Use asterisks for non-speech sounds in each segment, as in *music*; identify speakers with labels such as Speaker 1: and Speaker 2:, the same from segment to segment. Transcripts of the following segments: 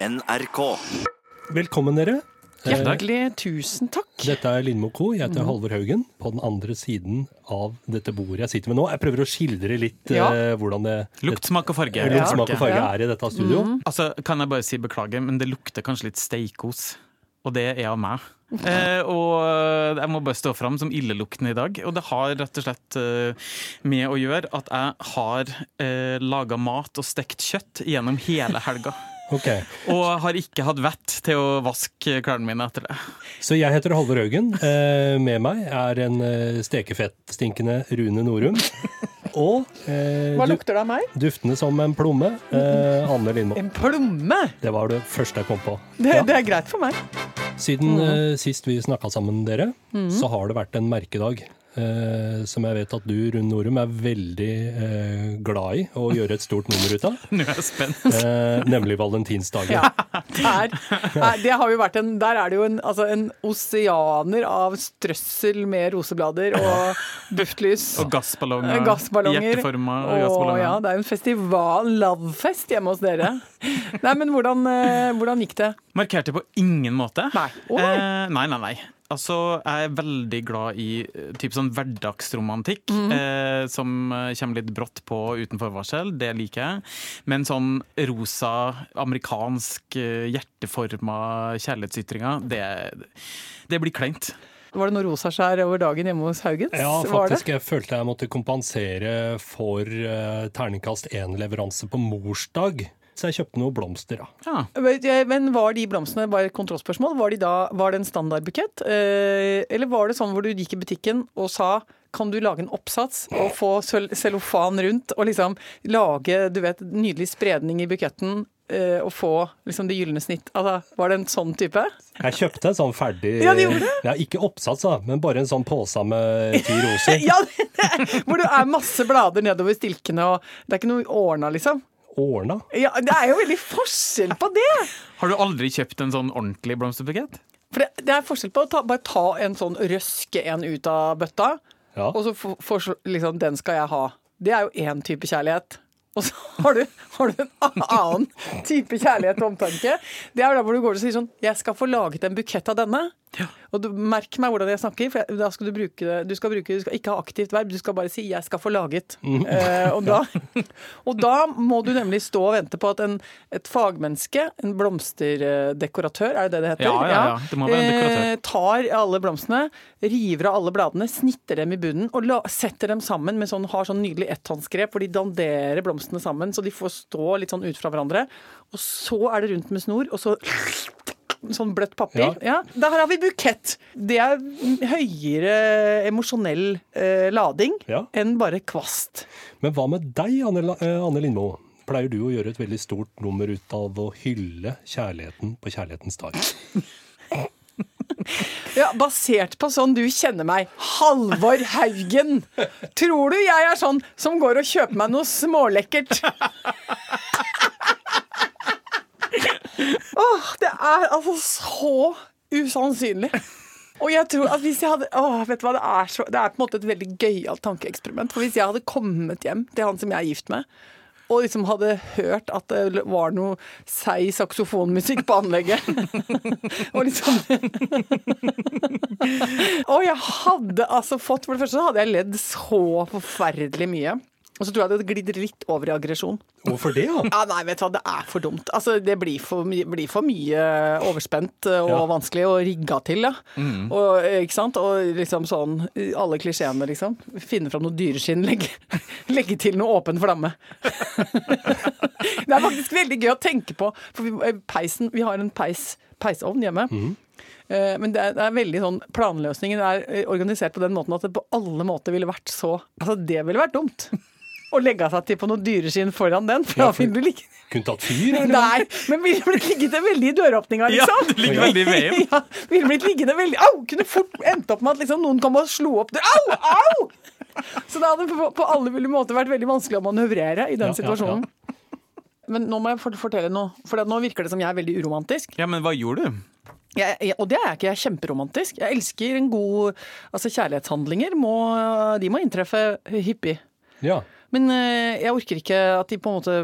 Speaker 1: NRK.
Speaker 2: Velkommen, dere. Eh,
Speaker 3: Hjertelig tusen takk.
Speaker 2: Dette er Lindmo Co. Jeg
Speaker 3: heter
Speaker 2: heter Halvor Haugen. På den andre siden av dette bordet jeg sitter med nå. Jeg prøver å skildre litt
Speaker 3: Ja.
Speaker 2: uh, hvordan det
Speaker 4: Lukt, smak og farge.
Speaker 2: lukt, smak og farge
Speaker 3: Ja.
Speaker 2: Er i dette studio.
Speaker 4: Altså, kan jeg bare si beklager, men det lukter kanskje litt steikos. Og det er av meg. *laughs* Eh, og jeg må bare stå fram som illeluktende i dag. Og det har rett og slett eh, med å gjøre at jeg har eh, laga mat og stekt kjøtt gjennom hele helga.
Speaker 2: Ok,
Speaker 4: Og har ikke hatt vett til å vaske klærne mine etter det.
Speaker 2: Så jeg heter Halvor Haugen. Eh, med meg er en eh, stekefettstinkende Rune Norum. Og eh,
Speaker 3: Hva lukter det av meg?
Speaker 2: duftende som en plomme, eh, Anne Lindmo.
Speaker 3: En plomme!
Speaker 2: Det var det første jeg kom på.
Speaker 3: Det,
Speaker 2: Ja.
Speaker 3: det er greit for meg.
Speaker 2: Siden eh, sist vi snakka sammen, dere, så har det vært en merkedag. Eh, som jeg vet at du, Rune Norum, er veldig eh, glad i å *laughs* gjøre et stort nummer ut av.
Speaker 4: Nå er jeg spent.
Speaker 2: Eh, nemlig valentinsdagen.
Speaker 3: Ja, der, *laughs* nei, det har jo vært en, der er det jo en, altså en oseaner av strøssel med roseblader og duftlys. *laughs*
Speaker 4: Og gassballonger.
Speaker 3: Gassballonger.
Speaker 4: Hjerteforma
Speaker 3: Å,
Speaker 4: gassballonger.
Speaker 3: ja, det er jo en festival, lovefest hjemme hos dere. Nei, men hvordan, eh, hvordan gikk det?
Speaker 4: Markerte på ingen måte.
Speaker 3: Nei. oh.
Speaker 4: Eh, nei, nei, nei. Altså, jeg er veldig glad i eh, typ sånn hverdagsromantikk,
Speaker 3: mm.
Speaker 4: eh, som eh, kommer litt brått på uten forvarsel. Det liker jeg. Men sånn rosa, amerikansk, eh, hjerteforma kjærlighetsytringer, det, det blir kleint.
Speaker 3: Var det noe rosaskjær over dagen hjemme hos Haugens?
Speaker 2: Ja, faktisk. Jeg følte jeg måtte kompensere for uh, terningkast én-leveranse på morsdag. Så jeg kjøpte noen blomster, da.
Speaker 4: Ja.
Speaker 3: Men var de blomstene bare et kontrollspørsmål? Var, de da, var det en standardbukett? Eh, eller var det sånn hvor du gikk i butikken og sa kan du lage en oppsats og få cellofan rundt og liksom lage du vet, nydelig spredning i buketten å og få liksom det gylne snitt? Altså, var det en sånn type?
Speaker 2: Jeg kjøpte en sånn ferdig
Speaker 3: Ja, de det?
Speaker 2: Ja, Ikke oppsats, da, men bare en sånn pose med ti roser. *laughs*
Speaker 3: Ja, Hvor det er masse blader nedover stilkene og det er ikke noe ordna, liksom.
Speaker 2: Ordna.
Speaker 3: Ja, Det er jo veldig forskjell på det!
Speaker 4: Har du aldri kjøpt en sånn ordentlig blomsterbukett?
Speaker 3: For det, det er forskjell på å ta, bare ta en sånn røske en ut av bøtta,
Speaker 2: Ja.
Speaker 3: og så får foreslå liksom den skal jeg ha. Det er jo én type kjærlighet. Og så har du, har du en annen type kjærlighet og omtanke. Det er der hvor du går og sier sånn Jeg skal få laget en bukett av denne. Og du, merk meg hvordan jeg snakker, for jeg, da skal du bruke det Du skal, bruke, du skal ikke ha aktivt verb, du skal bare si 'jeg skal få laget'. *laughs* Eh, og, da, *laughs* og da må du nemlig stå og vente på at en, et fagmenneske, en blomsterdekoratør, er det det det heter?
Speaker 4: Ja, ja, ja. Det må være en dekoratør.
Speaker 3: Eh, tar alle blomstene, river av alle bladene, snitter dem i bunnen og la, setter dem sammen med sånn, har sånn nydelig etthåndsgrep hvor de danderer blomstene sammen så de får stå litt sånn ut fra hverandre. Og så er det rundt med snor, og så Sånn bløtt papir. Ja. Der har vi bukett. Det er høyere emosjonell eh, lading
Speaker 2: Ja.
Speaker 3: enn bare kvast.
Speaker 2: Men hva med deg, Anne, eh, Anne Lindmo? Pleier du å gjøre et veldig stort nummer ut av å hylle kjærligheten på kjærlighetens dag?
Speaker 3: Ja, Basert på sånn du kjenner meg. Halvor Haugen. Tror du jeg er sånn som går og kjøper meg noe smålekkert? Åh, det er altså så usannsynlig. Og jeg tror at hvis jeg hadde åh, vet du hva, det er, så, det er på en måte et veldig gøyalt tankeeksperiment. For hvis jeg hadde kommet hjem til han som jeg er gift med, og liksom hadde hørt at det var noe seig saksofonmusikk på anlegget *laughs* Og liksom *laughs* Og jeg hadde altså fått For det første så hadde jeg ledd så forferdelig mye. Og så tror jeg det glider litt over i aggresjon.
Speaker 2: Hvorfor det, da?
Speaker 3: Ja, nei, vet du hva, det er for dumt. Altså, det blir for, my blir for mye overspent og
Speaker 2: Ja.
Speaker 3: vanskelig og rigga til, ja. Og, ikke sant? Og liksom sånn, alle klisjeene, liksom. Finne fram noe dyreskinn, *laughs* legge, legge til noe åpen flamme. *laughs* det er faktisk veldig gøy å tenke på, for vi, eh, peisen, vi har en peis, peisovn hjemme. Mm. Men det er, det er veldig sånn planløsningen er eh, organisert på den måten at det på alle måter ville vært så Altså, det ville vært dumt. Å legge seg til på noe dyreskinn foran den, for
Speaker 2: Ja,
Speaker 3: da vil du ligge
Speaker 2: Kunne tatt fyr, *laughs* eller?
Speaker 3: Nei, men ville blitt liggende veldig i døråpninga,
Speaker 4: Ja,
Speaker 3: liksom.
Speaker 4: det ligger veldig i *laughs* veien.
Speaker 3: ja, ville blitt liggende veldig Au! Kunne fort endt opp med at liksom noen kom og slo opp døra. Au! Au! Så det hadde på, på alle mulige måter vært veldig vanskelig å manøvrere i den
Speaker 2: Ja, ja,
Speaker 3: situasjonen. Men nå må jeg fortelle noe, for nå virker det som jeg er veldig uromantisk.
Speaker 4: Ja, men hva gjorde du?
Speaker 3: Jeg, jeg, og det er jeg ikke, jeg er kjemperomantisk. Jeg elsker en god Altså, kjærlighetshandlinger må, de må inntreffe hyppig.
Speaker 2: Ja.
Speaker 3: Men eh, jeg orker ikke at de på en måte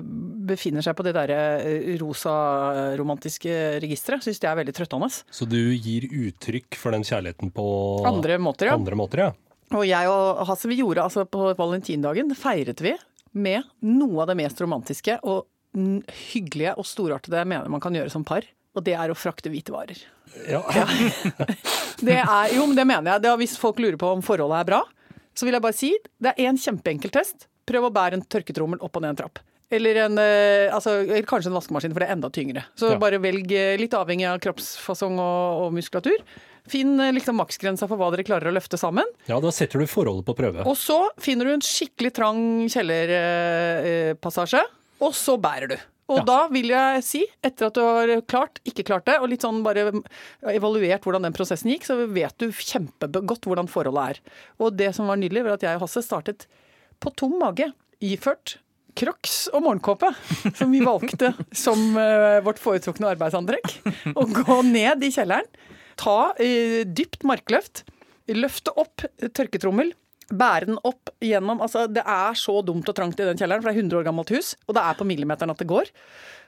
Speaker 3: befinner seg på det derre eh, rosa-romantiske registeret. Syns det er veldig trøttende.
Speaker 2: Så du gir uttrykk for den kjærligheten på
Speaker 3: Andre måter, ja.
Speaker 2: andre måter, ja.
Speaker 3: Og jeg og Hasse, vi gjorde altså på valentindagen, feiret vi med noe av det mest romantiske og hyggelige og storartede jeg mener man kan gjøre som par. Og det er å frakte hvite varer.
Speaker 2: ja. *laughs*
Speaker 3: Det er, jo, men det mener jeg. Det hvis folk lurer på om forholdet er bra, så vil jeg bare si det er én kjempeenkel test. Prøv å bære en tørketrommel opp og ned en trapp. Eller, en, eh, altså, eller kanskje en vaskemaskin, for det er enda tyngre. Så
Speaker 2: Ja.
Speaker 3: bare velg eh, litt avhengig av kroppsfasong og, og muskulatur. Finn eh, liksom maksgrensa for hva dere klarer å løfte sammen.
Speaker 2: ja, da setter du forholdet på prøve.
Speaker 3: Og så finner du en skikkelig trang kjellerpassasje, og så bærer du. Og
Speaker 2: Ja.
Speaker 3: da vil jeg si, etter at du har klart, ikke klart det, og litt sånn bare evaluert hvordan den prosessen gikk, så vet du kjempegodt hvordan forholdet er. Og det som var nydelig, var at jeg og Hasse startet på tom mage, iført Crocs og morgenkåpe, som vi valgte som eh, vårt foretrukne arbeidsantrekk. Og gå ned i kjelleren, ta eh, dypt markløft, løfte opp tørketrommel, bære den opp gjennom altså Det er så dumt og trangt i den kjelleren, for det er 100 år gammelt hus, og det er på millimeteren at det går.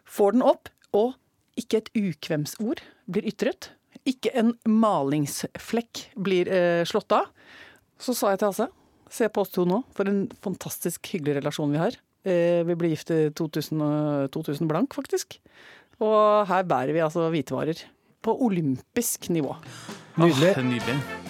Speaker 3: Får den opp, og ikke et ukvemsord blir ytret. Ikke en malingsflekk blir eh, slått av. Så sa jeg til Hasse Se på oss to nå, for en fantastisk hyggelig relasjon vi har. Eh, vi ble gift i 2000, 2000 blank, faktisk. Og her bærer vi altså hvitevarer. På olympisk nivå.
Speaker 2: Nydelig.
Speaker 4: Åh, nydelig.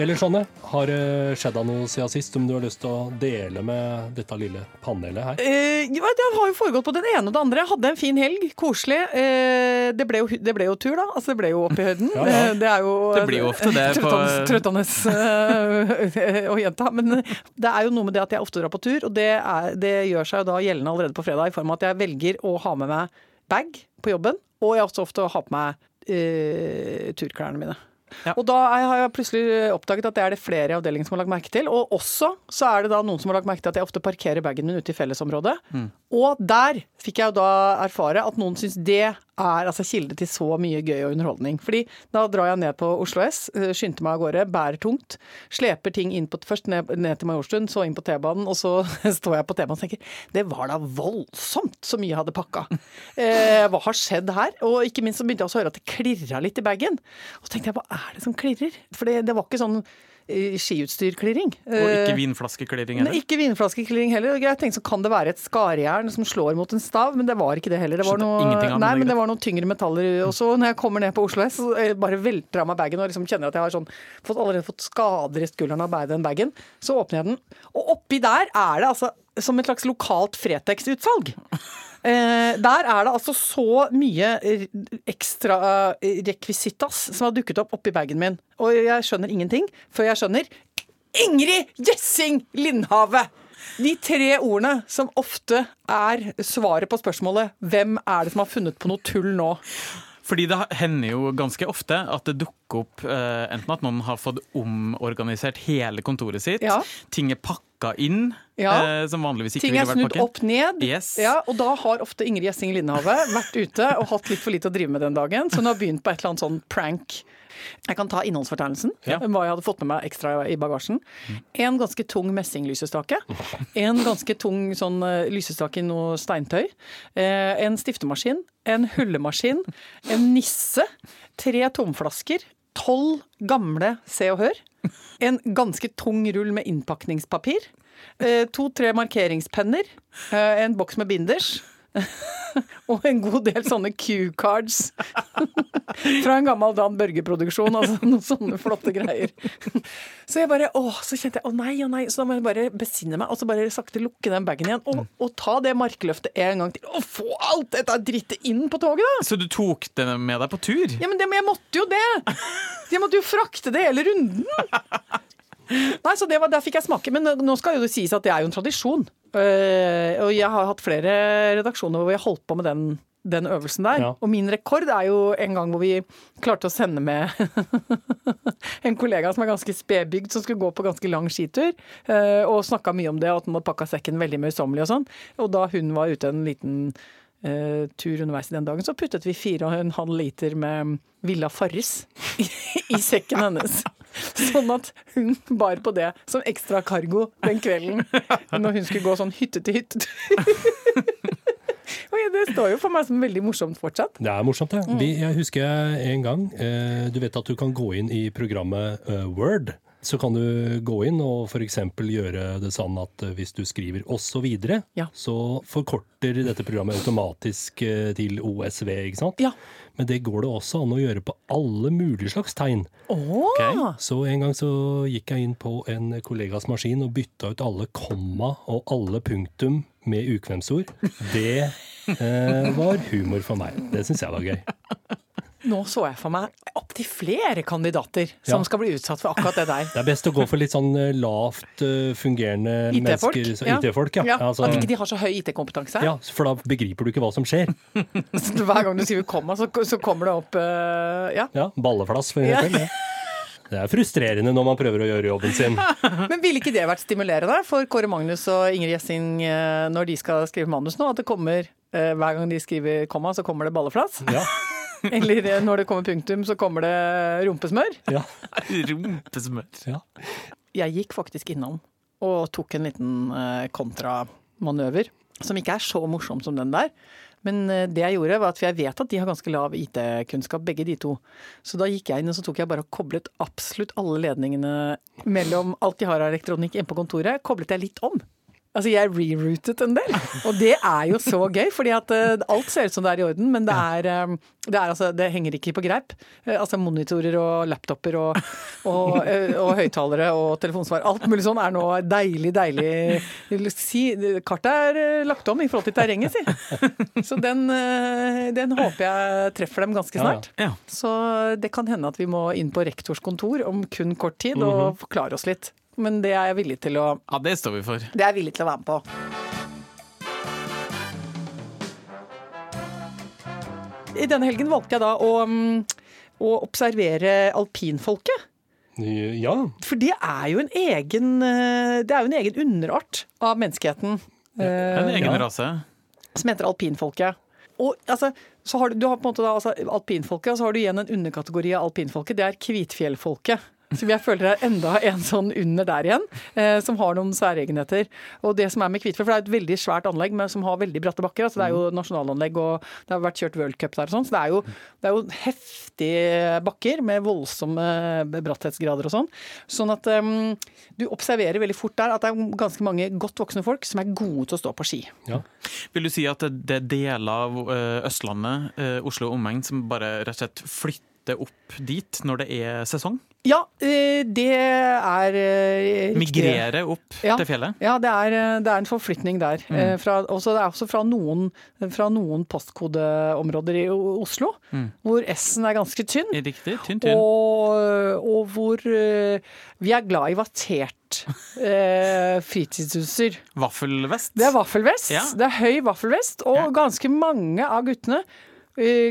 Speaker 2: Eller Sanne, har det skjedd deg noe siden sist som du har lyst til å dele med dette lille panelet her?
Speaker 3: Eh, ja, det har jo foregått på den ene og det andre. Jeg hadde en fin helg, koselig. Eh, det, ble jo, det ble jo tur, da. Altså, det ble jo opp i høyden. *laughs*
Speaker 2: Ja, ja.
Speaker 3: Eh, Det er jo
Speaker 4: Det blir jo ofte det på-
Speaker 3: Trøttende, eh, å gjenta. Men det er jo noe med det at jeg ofte drar på tur, og det, er, det gjør seg jo da gjeldende allerede på fredag i form av at jeg velger å ha med meg bag på jobben, og jeg også ofte har på meg eh, turklærne mine.
Speaker 4: Ja.
Speaker 3: Og da har jeg plutselig oppdaget at det er det flere i avdelingen som har lagt merke til. Og også så er det da noen som har lagt merke til at jeg ofte parkerer bagen min ute i fellesområdet. Og der fikk jeg jo da erfare at noen syns det er altså kilde til så mye gøy og underholdning. Fordi da drar jeg ned på Oslo S, eh, skynder meg av gårde, bærer tungt, sleper ting inn på, først ned, ned til Majorstuen, så inn på T-banen, og så *laughs* står jeg på T-banen og tenker det var da voldsomt så mye jeg hadde pakka. Eh, hva har skjedd her? Og ikke minst så begynte jeg også å høre at det klirra litt i bagen. Og så tenkte jeg hva er det som klirrer? For det, det var ikke sånn skiutstyrklirring.
Speaker 4: Og ikke
Speaker 3: Eh,
Speaker 4: vinflaskeklirring
Speaker 3: heller?
Speaker 4: heller.
Speaker 3: ikke vinflaskeklirring heller. Jeg tenkte så kan det være et skarjern som slår mot en stav, men det var ikke det heller. Det var noe, nei,
Speaker 4: men det
Speaker 3: var noen tyngre metaller. Og så når jeg kommer ned på Oslo S, bare velter av meg bagen og liksom kjenner at jeg har sånn, fått, allerede fått skader i skulderen av den bagen. Så åpner jeg den, og oppi der er det altså som et slags lokalt Fretex-utsalg. Eh, der er det altså så mye eh, ekstra rekvisittas som har dukket opp oppi bagen min. Og jeg skjønner ingenting før jeg skjønner Ingrid Gjessing Lindhave! De tre ordene som ofte er svaret på spørsmålet 'Hvem er det som har funnet på noe tull nå?'
Speaker 4: Fordi det hender jo ganske ofte at det dukker opp eh, enten at noen har fått omorganisert hele kontoret sitt,
Speaker 3: Ja.
Speaker 4: ting er pakka inn,
Speaker 3: Ja.
Speaker 4: eh, som vanligvis ikke
Speaker 3: Ting er snudd opp ned.
Speaker 4: Yes.
Speaker 3: Ja, og da har ofte Ingrid Gjessing Lindhave vært ute og hatt litt for lite å drive med den dagen, så hun har begynt på et eller annet sånn prank. Jeg kan ta innholdsfortegnelsen,
Speaker 2: Ja.
Speaker 3: hva jeg hadde fått med meg ekstra i bagasjen. En ganske tung messinglysestake. En ganske tung sånn eh, lysestake i noe steintøy. Eh, En stiftemaskin. En hullemaskin. En nisse. Tre tomflasker. Tolv gamle Se og Hør. En ganske tung rull med innpakningspapir. Eh, To-tre markeringspenner. eh, En boks med binders. Og en god del sånne Q-cards fra en gammel Dan Børge-produksjon. Altså noen sånne flotte greier. Så jeg bare, åh, så kjente jeg å nei, å nei. Så da må jeg bare besinne meg og så bare sakte lukke den bagen igjen. Og, og ta det markløftet en gang til. Og få alt dette drittet inn på toget, da!
Speaker 4: Så du tok det med deg på tur?
Speaker 3: Ja, men det, jeg måtte jo det! Jeg måtte jo frakte det hele runden! Nei, så det var, Der fikk jeg smake. Men nå skal jo det sies at det er jo en tradisjon. Uh, og jeg har hatt flere redaksjoner hvor jeg holdt på med den, den øvelsen der.
Speaker 2: Ja.
Speaker 3: Og min rekord er jo en gang hvor vi klarte å sende med *laughs* en kollega som er ganske spedbygd, som skulle gå på ganske lang skitur. Uh, og snakka mye om det, og at han hadde pakka sekken veldig møysommelig og sånn. Og da hun var ute en liten uh, tur underveis i den dagen, så puttet vi fire og en halv liter med Villa Farris i, sekken hennes. Sånn at hun bar på det som ekstra cargo den kvelden når hun skulle gå sånn hytte til hytte. Og det står jo for meg som veldig morsomt fortsatt.
Speaker 2: Det er morsomt, det. Vi, jeg husker en gang eh, Du vet at du kan gå inn i programmet eh, Word. Så kan du gå inn og f.eks. gjøre det sånn at eh, hvis du skriver osv., så,
Speaker 3: Ja.
Speaker 2: så forkorter dette programmet automatisk til OSV, ikke sant?
Speaker 3: Ja.
Speaker 2: Men det går det også an å gjøre på alle mulige slags tegn.
Speaker 3: Åh!
Speaker 2: Så en gang så gikk jeg inn på en kollegas maskin og bytta ut alle komma og alle punktum med ukvemsord. Det eh, var humor for meg. Det syns jeg var gøy.
Speaker 3: Nå så jeg for meg opptil flere kandidater som
Speaker 2: Ja.
Speaker 3: skal bli utsatt for akkurat det der.
Speaker 2: Det er best å gå for litt sånn eh, lavt eh, fungerende
Speaker 3: IT-folk.
Speaker 2: Ja. IT-folk, ja.
Speaker 3: Ja,
Speaker 2: Altså,
Speaker 3: At ikke de har så høy IT-kompetanse.
Speaker 2: ja, for da begriper du ikke hva som skjer. *laughs*
Speaker 3: Hver gang du skriver komma, så, så kommer det opp uh, Ja.
Speaker 2: Ja, Balleflass, for eksempel. Ja. Det er frustrerende når man prøver å gjøre jobben sin. *laughs*
Speaker 3: Men ville ikke det vært stimulerende for Kåre Magnus og Ingrid Gjessing når de skal skrive manus nå? At det kommer hver gang de skriver komma, så kommer det balleflass?
Speaker 2: Ja, *laughs* *laughs*
Speaker 3: Eller eh, når det kommer punktum, så kommer det rumpesmør?
Speaker 2: ja, *laughs*
Speaker 4: Rumpesmør.
Speaker 2: ja.
Speaker 3: Jeg gikk faktisk innom og tok en liten eh, kontramanøver, som ikke er så morsom som den der. Men eh, det jeg gjorde, var at for jeg vet at de har ganske lav IT-kunnskap, begge de to. Så da gikk jeg inn og så tok jeg bare og koblet absolutt alle ledningene mellom alt de har av elektronikk inne på kontoret, koblet jeg litt om. Altså, jeg reroutet en del. Og det er jo så gøy, fordi at eh, alt ser ut som det er i orden, men det er, eh, det, er altså, det henger ikke på greip. Eh, altså monitorer og laptoper og, og, og høyttalere og telefonsvar. Alt mulig sånn er nå deilig, deilig si, Kartet er lagt om i forhold til terrenget, si. Så den, den håper jeg treffer dem ganske
Speaker 2: Ja, ja.
Speaker 3: snart.
Speaker 4: Ja.
Speaker 3: Så det kan hende at vi må inn på rektors kontor om kun kort tid og forklare oss litt. Men det er jeg villig til å
Speaker 4: ja, det står vi for.
Speaker 3: det er jeg villig til å være med på. I denne helgen valgte jeg da å, mm, å observere alpinfolket.
Speaker 2: ja.
Speaker 3: For det er jo en egen, eh, det er jo en egen underart av menneskeheten
Speaker 4: En egen
Speaker 2: Ja.
Speaker 4: rase.
Speaker 3: som heter alpinfolket. Og altså, så har du, du har på en måte da altså, alpinfolket, og så har du igjen en underkategori av alpinfolket. Det er kvitfjellfolket. Som jeg føler er enda en sånn under der igjen, eh, som har noen særegenheter. Og det som er med Kvitfjell, for det er et veldig svært anlegg men som har veldig bratte bakker. altså Det er jo nasjonalanlegg og det har vært kjørt World Cup der og sånn. Så det er, jo, det er jo heftige bakker med voldsomme bratthetsgrader og sånn. Sånn at um, du observerer veldig fort der at det er ganske mange godt voksne folk som er gode til å stå på ski.
Speaker 2: ja.
Speaker 4: Vil du si at det det er deler av eh, Østlandet, eh, Oslo og omegn, som bare rett og slett flytter opp dit når det er sesong?
Speaker 3: Ja, eh, det er eh, riktig.
Speaker 4: Migrere opp
Speaker 3: Ja.
Speaker 4: til fjellet?
Speaker 3: Ja, det er, eh, det er en forflytning der.
Speaker 4: Mm.
Speaker 3: Fra, også, det er også fra noen, fra noen postkodeområder i Oslo,
Speaker 4: Mm.
Speaker 3: hvor S-en er ganske tynn.
Speaker 4: Riktig. Tynn, tynn.
Speaker 3: Og, og hvor vi er glad i vattert eh, fritidsutstyr.
Speaker 4: Vaffelvest?
Speaker 3: Det er vaffelvest.
Speaker 4: Ja.
Speaker 3: Det er høy vaffelvest, og ganske mange av guttene eh,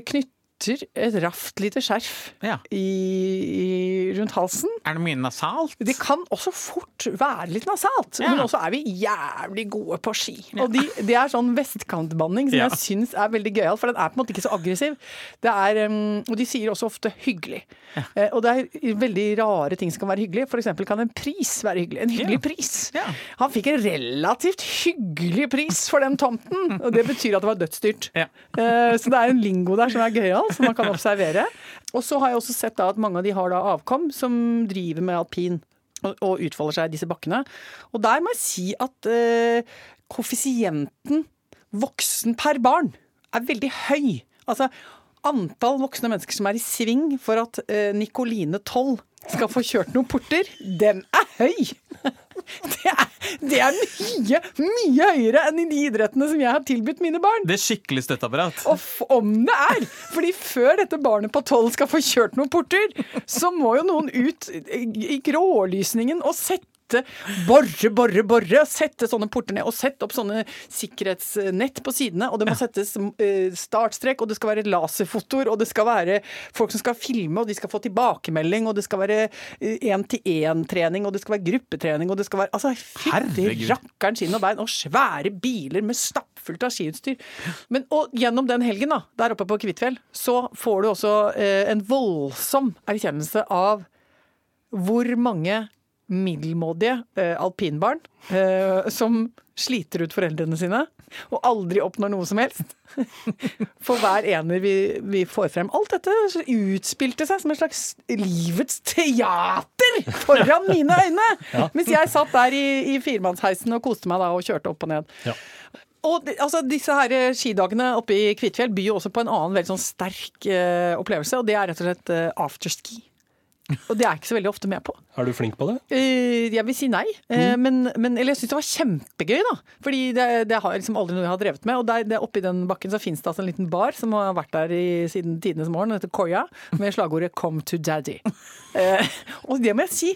Speaker 3: knytter et raft lite skjerf
Speaker 4: Ja.
Speaker 3: i, i, rundt halsen.
Speaker 4: Er det mye nasalt?
Speaker 3: Det kan også fort være litt nasalt,
Speaker 4: Ja.
Speaker 3: men også er vi jævlig gode på ski. Og de, det er sånn vestkantbanning som
Speaker 4: Ja.
Speaker 3: jeg syns er veldig gøyal, for den er på en måte ikke så aggressiv. Det er, um, og de sier også ofte hyggelig. Eh, og det er veldig rare ting som kan være hyggelig. For eksempel kan en pris være hyggelig. En hyggelig
Speaker 4: Ja.
Speaker 3: pris.
Speaker 4: Ja.
Speaker 3: Han fikk en relativt hyggelig pris for den tomten, og det betyr at det var dødsdyrt.
Speaker 4: Ja.
Speaker 3: Eh, Så det er en lingo der som er gøyal, som man kan observere. Og så har jeg også sett at mange av de har avkom som driver med alpin og utfolder seg i disse bakkene. Og der må jeg si at eh, koeffisienten voksen per barn er veldig høy. Altså antall voksne mennesker som er i sving for at eh, Nikoline 12 skal få kjørt noen porter, den er høy! *laughs* Det er, det er mye, mye høyere enn i de idrettene som jeg har tilbudt mine barn.
Speaker 4: Det er skikkelig støtteapparat.
Speaker 3: Og om det er! Fordi før dette barnet på tolv skal få kjørt noen porter, så må jo noen ut i grålysningen og sette Borre, borre, borre. Sette sånne porter ned. Og sette opp sånne sikkerhetsnett på sidene. Og det må settes eh, startstrek, og det skal være laserfotoer, og det skal være folk som skal filme, og de skal få tilbakemelding, og det skal være én-til-én-trening, og det skal være gruppetrening, og det skal være Altså, fytti rakkeren skinn og bein, og svære biler med stappfullt av skiutstyr. Men og gjennom den helgen, da, der oppe på Kvitfjell, så får du også eh, en voldsom erkjennelse av hvor mange middelmådige eh, alpinbarn eh, som sliter ut foreldrene sine og aldri oppnår noe som helst. *laughs* For hver ener vi, vi får frem. Alt dette utspilte seg som en slags livets teater foran *laughs* mine øyne! Ja. Mens jeg satt der i, i firemannsheisen og koste meg da og kjørte opp og ned. Ja. Og altså, disse her eh, skidagene oppe i Kvitfjell byr jo også på en annen veldig sånn sterk uh, opplevelse, og det er rett og slett uh, afterski. Og det er jeg ikke så veldig ofte med på.
Speaker 2: Er du flink på det?
Speaker 3: Uh, jeg vil si nei. Mm. men, men, eller jeg syns det var kjempegøy, da. Fordi det, det har liksom aldri noe jeg har drevet med. Og der, det, oppi den bakken så fins det altså en liten bar som har vært der i, siden tidenes morgen. Den heter Koya, med slagordet 'Come to daddy'. Uh, og det må jeg si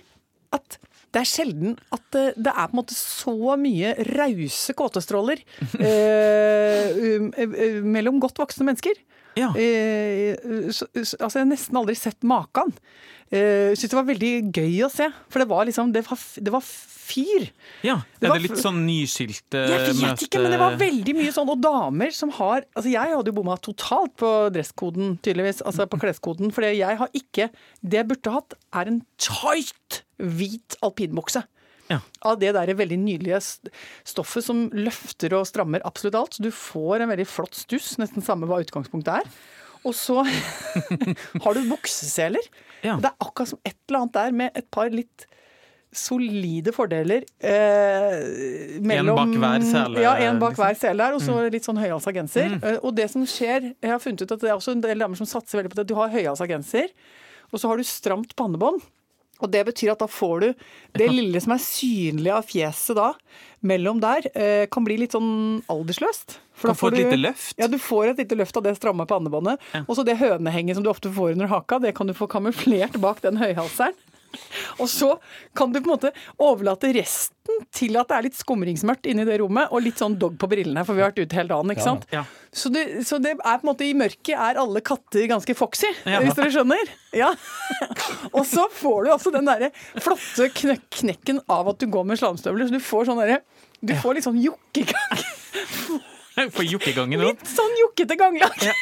Speaker 3: at det er sjelden at det, det, er på en måte så mye rause kåtestråler eh, mellom godt voksne mennesker. Ja. Så, altså, jeg har nesten aldri sett maken. Jeg uh, syntes det var veldig gøy å se, for det var liksom Det var, det var fyr.
Speaker 4: Ja, det Er det litt sånn nyskilte
Speaker 3: møte Jeg vet ikke, men det var veldig mye sånn. Og damer som har Altså, jeg hadde jo bomma totalt på dresskoden, tydeligvis. Altså på kleskoden. For jeg har ikke Det jeg burde hatt, er en tight hvit alpinbukse. Ja. Av det der veldig nydelige stoffet som løfter og strammer absolutt alt. Så du får en veldig flott stuss, nesten samme hva utgangspunktet er. Og så *laughs* har du bukseseler. Ja. Det er akkurat som et eller annet der med et par litt solide fordeler
Speaker 4: eh, mellom En bak hver sele?
Speaker 3: Ja, en bak hver sele her, og så mm. litt sånn høyhalsa genser. Mm. Eh, og det som skjer, jeg har funnet ut at det er også en del damer som satser veldig på det. Du har høyhalsa genser, og så har du stramt pannebånd. Og det betyr at da får du det lille som er synlig av fjeset da, mellom der, eh, kan bli litt sånn aldersløst.
Speaker 4: For kan få et lite løft?
Speaker 3: Ja, du får et lite løft av det stramme pannebåndet. Ja. Og så det hønehenget som du ofte får under haka, det kan du få kamuflert bak den høyhalseren. Og så kan du på en måte overlate resten til at det er litt skumringsmørkt inni det rommet, og litt sånn dog på brillene, for vi har vært ute hele dagen, ikke sant. Ja. Så, det, så, det, er på en måte i mørket er alle katter ganske foxy, ja. hvis dere skjønner. Ja. Og så får du altså den derre flotte knek knekken av at du går med slamstøvler, så du får sånn derre Du får litt sånn jokkegang. *laughs*
Speaker 4: Får jokkegangen òg?
Speaker 3: Litt sånn jokkete ganglag. Ja.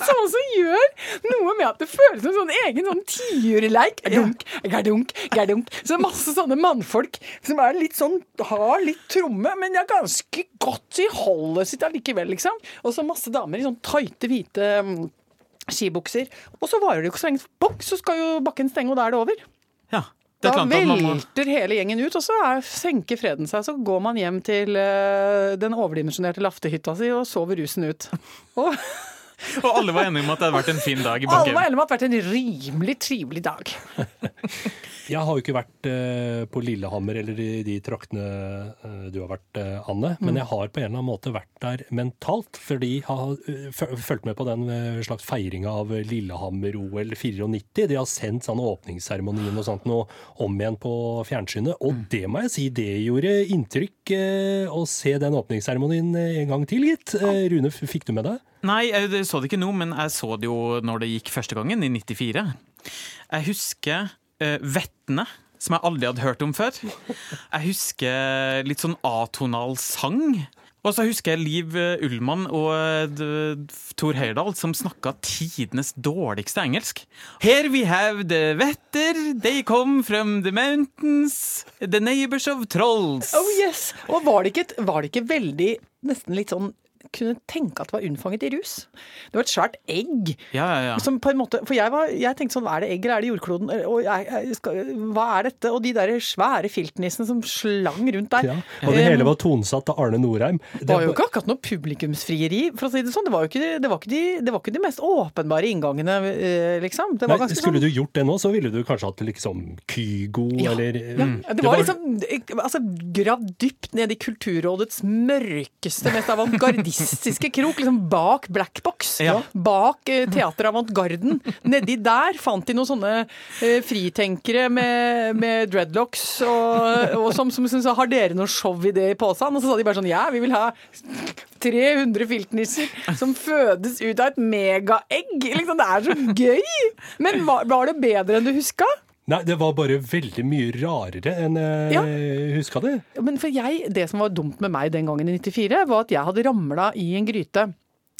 Speaker 3: Som også gjør noe med at det føles som sånn egen sånn tiurleik. Gardunk, gardunk, gardunk. Så det masse sånne mannfolk som er litt sånn, har litt tromme, men de er ganske godt i holdet sitt allikevel, liksom. Og så masse damer i sånn tighte, hvite um, skibukser. Og så varer det jo ikke så lenge, bok, så skal jo bakken stenge, og da er det over.
Speaker 4: Ja.
Speaker 3: Da velter hele gjengen ut, og så er, senker freden seg. Så går man hjem til uh, den overdimensjonerte laftehytta si og sover rusen ut. *laughs* Og *laughs*
Speaker 4: Og alle var enige om at det hadde vært en fin dag i
Speaker 3: Alle var enige om at det hadde vært en rimelig trivelig dag. *laughs*
Speaker 2: Jeg har jo ikke vært uh, på Lillehammer eller i de traktene uh, du har vært, uh, Anne. Men mm. jeg har på en eller annen måte vært der mentalt. Fordi jeg har fulgt med på den slags feiringa av Lillehammer-OL 94. De har sendt sånn åpningsseremonien og sånt noe om igjen på fjernsynet. Og mm. det må jeg si, det gjorde inntrykk å se den åpningsseremonien en gang til, gitt. Rune, fikk du med deg?
Speaker 4: Nei, jeg så det ikke nå, men jeg så det jo når det gikk første gangen, i 94. Jeg husker uh, vettene, som jeg aldri hadde hørt om før. Jeg husker litt sånn atonal sang. Og så husker jeg Liv eh, Ullmann og Tor Thor Heyerdahl som snakka tidenes dårligste engelsk. Here we have the vetter, they come from the mountains, the neighbors of trolls.
Speaker 3: Oh yes! Og var det ikke, var det ikke veldig Nesten litt sånn kunne tenke at det var unnfanget i rus. Det var et svært egg.
Speaker 4: Ja, ja, ja.
Speaker 3: Som på en måte, for jeg, var, jeg tenkte sånn, er det egg eller er det jordkloden? Og jeg, skal, hva er dette? Og de der svære filtnissene som slang rundt der. Ja,
Speaker 2: og det hele var tonesatt av Arne Norheim.
Speaker 3: Det var jo ikke akkurat noe publikumsfrieri, for å si det sånn. Det var jo ikke, det var ikke, de, det var ikke de mest åpenbare inngangene, liksom.
Speaker 2: Det var Nei, skulle sånn, du gjort det nå, så ville du kanskje hatt liksom Kygo eller
Speaker 3: ja, mm. det, var liksom altså, gravd dypt ned i Kulturrådets mørkeste, mest avantgardiste mystiske krok, liksom bak Blackbox. Ja. Bak eh, Teater Avantgarden. Nedi der fant de noen sånne eh, fritenkere med, med dreadlocks og, og som, som syntes har dere noe showidé i posen? Og så sa de bare sånn ja, vi vil ha 300 filtnisser som fødes ut av et megaegg. Liksom, det er så gøy! Men var, var det bedre enn du huska?
Speaker 2: Nei, det var bare veldig mye rarere enn jeg ja. huska det.
Speaker 3: Men for jeg, Det som var dumt med meg den gangen i 94, var at jeg hadde ramla i en gryte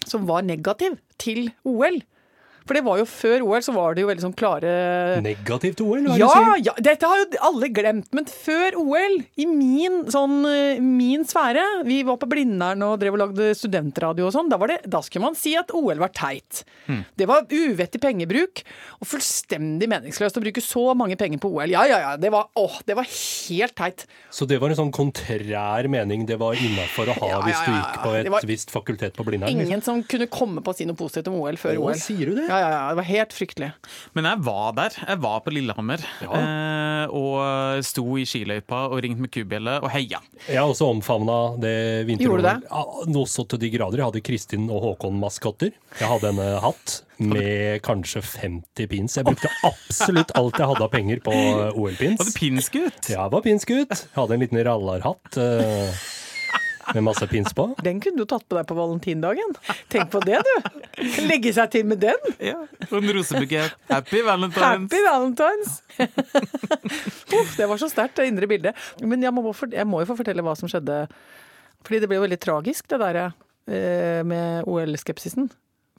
Speaker 3: som var negativ til OL. For det var jo før OL, så var det jo veldig sånn klare
Speaker 2: Negativt OL, hva er det
Speaker 3: ja,
Speaker 2: du sier?
Speaker 3: ja, dette har jo alle glemt, men før OL, i min, sånn, eh, min sfære Vi var på Blindern og drev og lagde studentradio og sånn. Da, da skulle man si at OL var teit. Det var uvettig pengebruk og fullstendig meningsløst å bruke så mange penger på OL. Ja, ja, ja. Det var, åh, det var helt teit.
Speaker 2: Så det var en sånn kontrær mening det var innafor å ha
Speaker 3: Ja,
Speaker 2: hvis du
Speaker 3: ja, ja,
Speaker 2: gikk på et visst fakultet på Blindern? liksom?
Speaker 3: Ingen som kunne komme på å si noe positivt om OL før
Speaker 2: Å,
Speaker 3: OL.
Speaker 2: sier du det?
Speaker 3: Ja, ja, ja. Det var helt fryktelig.
Speaker 4: Men jeg var der. Jeg var på Lillehammer. Eh, og sto i skiløypa og ringte med kubjelle og heia.
Speaker 2: Jeg har også omfavna det vinter
Speaker 3: Gjorde du det?
Speaker 2: Ja, Noe så til de grader. Jeg hadde Kristin og Håkon-maskotter. Jeg hadde en eh, hatt med kanskje 50 pins. Jeg brukte absolutt alt jeg hadde av penger på eh, OL-pins.
Speaker 4: Var du pinsgutt?
Speaker 2: Ja, jeg var pinsgutt. Jeg hadde en liten rallarhatt eh, med masse pins på.
Speaker 3: Den kunne du tatt på deg på valentindagen. Tenk på det, du. Legge seg til med den.
Speaker 4: Ja. Og en rosebukett. Happy Valentine's.
Speaker 3: Happy Valentines! Uff, det var så sterkt, det indre bildet. Men jeg må, jeg må jo få fortelle hva som skjedde. Fordi det ble jo veldig tragisk, det der eh, med OL-skepsisen.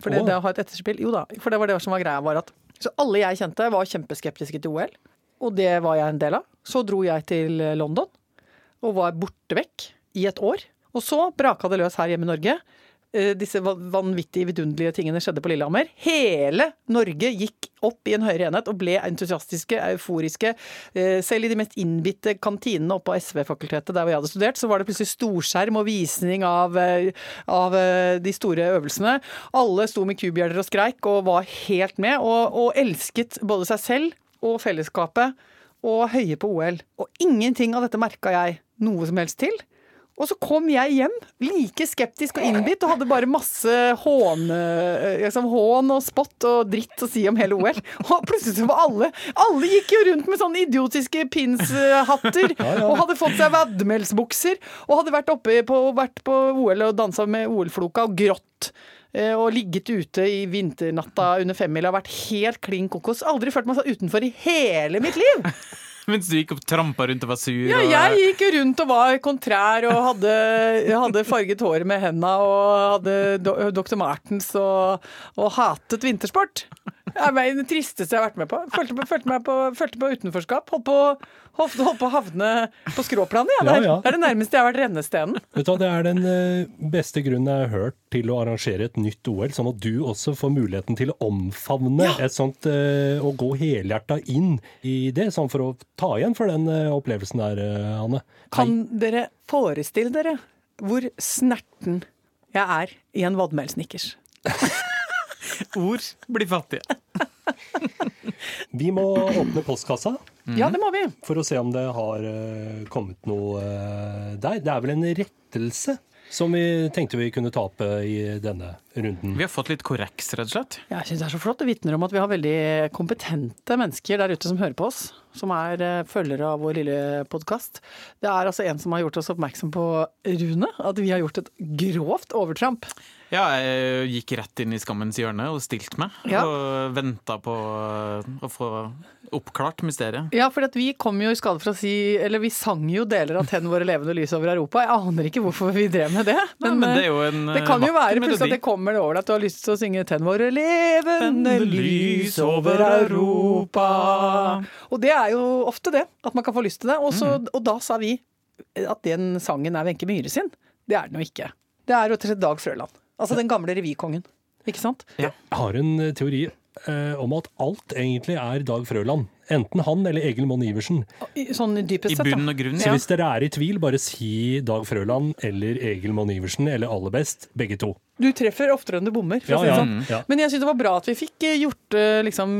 Speaker 3: For det, det å ha et etterspill Jo da, for det var det som var greia, var at Så alle jeg kjente, var kjempeskeptiske til OL. Og det var jeg en del av. Så dro jeg til London og var borte vekk i et år. Og så braka det løs her hjemme i Norge. Eh, Disse vanvittige, vidunderlige tingene skjedde på Lillehammer. Hele Norge gikk opp i en høyere enhet og ble entusiastiske, euforiske. Eh, Selv i de mest innbitte kantinene oppe på SV-fakultetet, der hvor jeg hadde studert, så var det plutselig storskjerm og visning av, eh, av de store øvelsene. Alle sto med kubjeller og skreik og var helt med, og, og elsket både seg selv og fellesskapet og høye på OL. Og ingenting av dette merka jeg noe som helst til. Og så kom jeg hjem like skeptisk og innbitt og hadde bare masse hån, eh, liksom, hån og spott og dritt å si om hele OL. Og plutselig så var alle Alle gikk jo rundt med sånne idiotiske pinshatter *laughs* og hadde fått seg vadmelsbukser og hadde vært oppe på, vært på OL og dansa med OL-floka og grått. eh, Og ligget ute i vinternatta under femmila og vært helt klin kokos. Aldri følt meg så utenfor i hele mitt liv! *laughs*
Speaker 4: Mens du gikk og trampa rundt og var sur.
Speaker 3: Ja, jeg gikk rundt og var kontrær og hadde, hadde farget håret med henda og hadde Dr. Martens og, og hatet vintersport. Er det tristeste jeg har vært med på. Følte, på, følte, meg på, følte på utenforskap. Holdt på, holdt, på å havne på skråplanet. Ja.
Speaker 2: Ja, ja.
Speaker 3: det er det nærmeste jeg har vært rennestenen.
Speaker 2: Vet du Det er den eh, beste grunnen jeg har hørt til å arrangere et nytt OL, sånn at du også får muligheten til å omfavne et sånt Å og gå helhjerta inn i det, sånn for å ta igjen for den eh, opplevelsen der, eh, Anne.
Speaker 3: Kan dere forestille dere hvor snerten jeg er i en vadmelsnickers?
Speaker 4: Ord blir fattige.
Speaker 2: Vi må åpne postkassa
Speaker 3: Ja, det må vi.
Speaker 2: for å se om det har eh, kommet noe eh, der. Det er vel en rettelse som vi tenkte vi kunne ta opp eh, i denne runden.
Speaker 4: Vi har fått litt korreks, rett og slett.
Speaker 3: Jeg syns det er så flott. Det vitner om at vi har veldig kompetente mennesker der ute som hører på oss. Som er eh, følgere av vår lille podkast. Det er altså en som har gjort oss oppmerksom på, Rune, at vi har gjort et grovt overtramp.
Speaker 4: Ja, jeg gikk rett inn i skammens hjørne og stilte meg.
Speaker 3: Ja.
Speaker 4: Og venta på å få oppklart mysteriet.
Speaker 3: Ja, for at vi kom jo i skade for å si Eller vi sang jo deler av 'Tenn våre levende lys over Europa'. Jeg aner ikke hvorfor vi drev med det.
Speaker 4: Nei, men det er jo en
Speaker 3: det kan jo være plutselig at det kommer over deg at du har lyst til å synge 'Tenn våre levende lys over Europa'. Og det er jo ofte det, at man kan få lyst til det. Og, mm. og da sa vi at den sangen er Wenche Myhre sin. Det er den jo ikke. Det er rett og slett Dag Frøland. Altså den gamle revykongen. Ikke sant?
Speaker 2: Jeg har en eh, teori eh, om at alt egentlig er Dag Frøland. Enten han eller Egil Monn Iversen.
Speaker 3: I- Sånn dypest
Speaker 4: I
Speaker 3: sett,
Speaker 4: bunn
Speaker 3: da.
Speaker 4: og grunn,
Speaker 2: Så
Speaker 4: ja.
Speaker 2: hvis dere er i tvil, bare si Dag Frøland eller Egil Monn Iversen, eller aller best, begge to.
Speaker 3: Du treffer oftere enn du bommer.
Speaker 2: Ja, ja,
Speaker 3: sånn.
Speaker 2: ja.
Speaker 3: Men jeg syns det var bra at vi fikk eh, gjort eh, liksom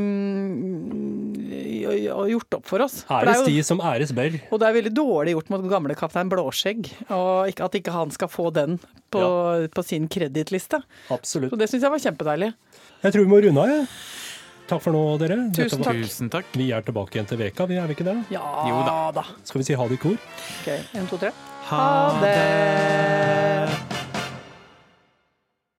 Speaker 3: mm, gjort opp for oss. For det er
Speaker 2: Æres
Speaker 3: jo-
Speaker 2: de som æres bør.
Speaker 3: Og det er veldig dårlig gjort mot gamle kaptein Blåskjegg og at ikke han skal få den på, på sin kredittliste.
Speaker 2: Absolutt.
Speaker 3: Så det syns jeg var kjempedeilig.
Speaker 2: Jeg tror vi må runde av, jeg. Takk for nå, dere.
Speaker 3: Tusen takk.
Speaker 4: Tusen takk.
Speaker 2: Vi er tilbake igjen til veka, vi er vi ikke det?
Speaker 3: Ja
Speaker 4: Jo da.
Speaker 3: da.
Speaker 2: Skal vi si ha det i kor?
Speaker 3: Ok, en, to, tre.
Speaker 4: Ha
Speaker 3: det.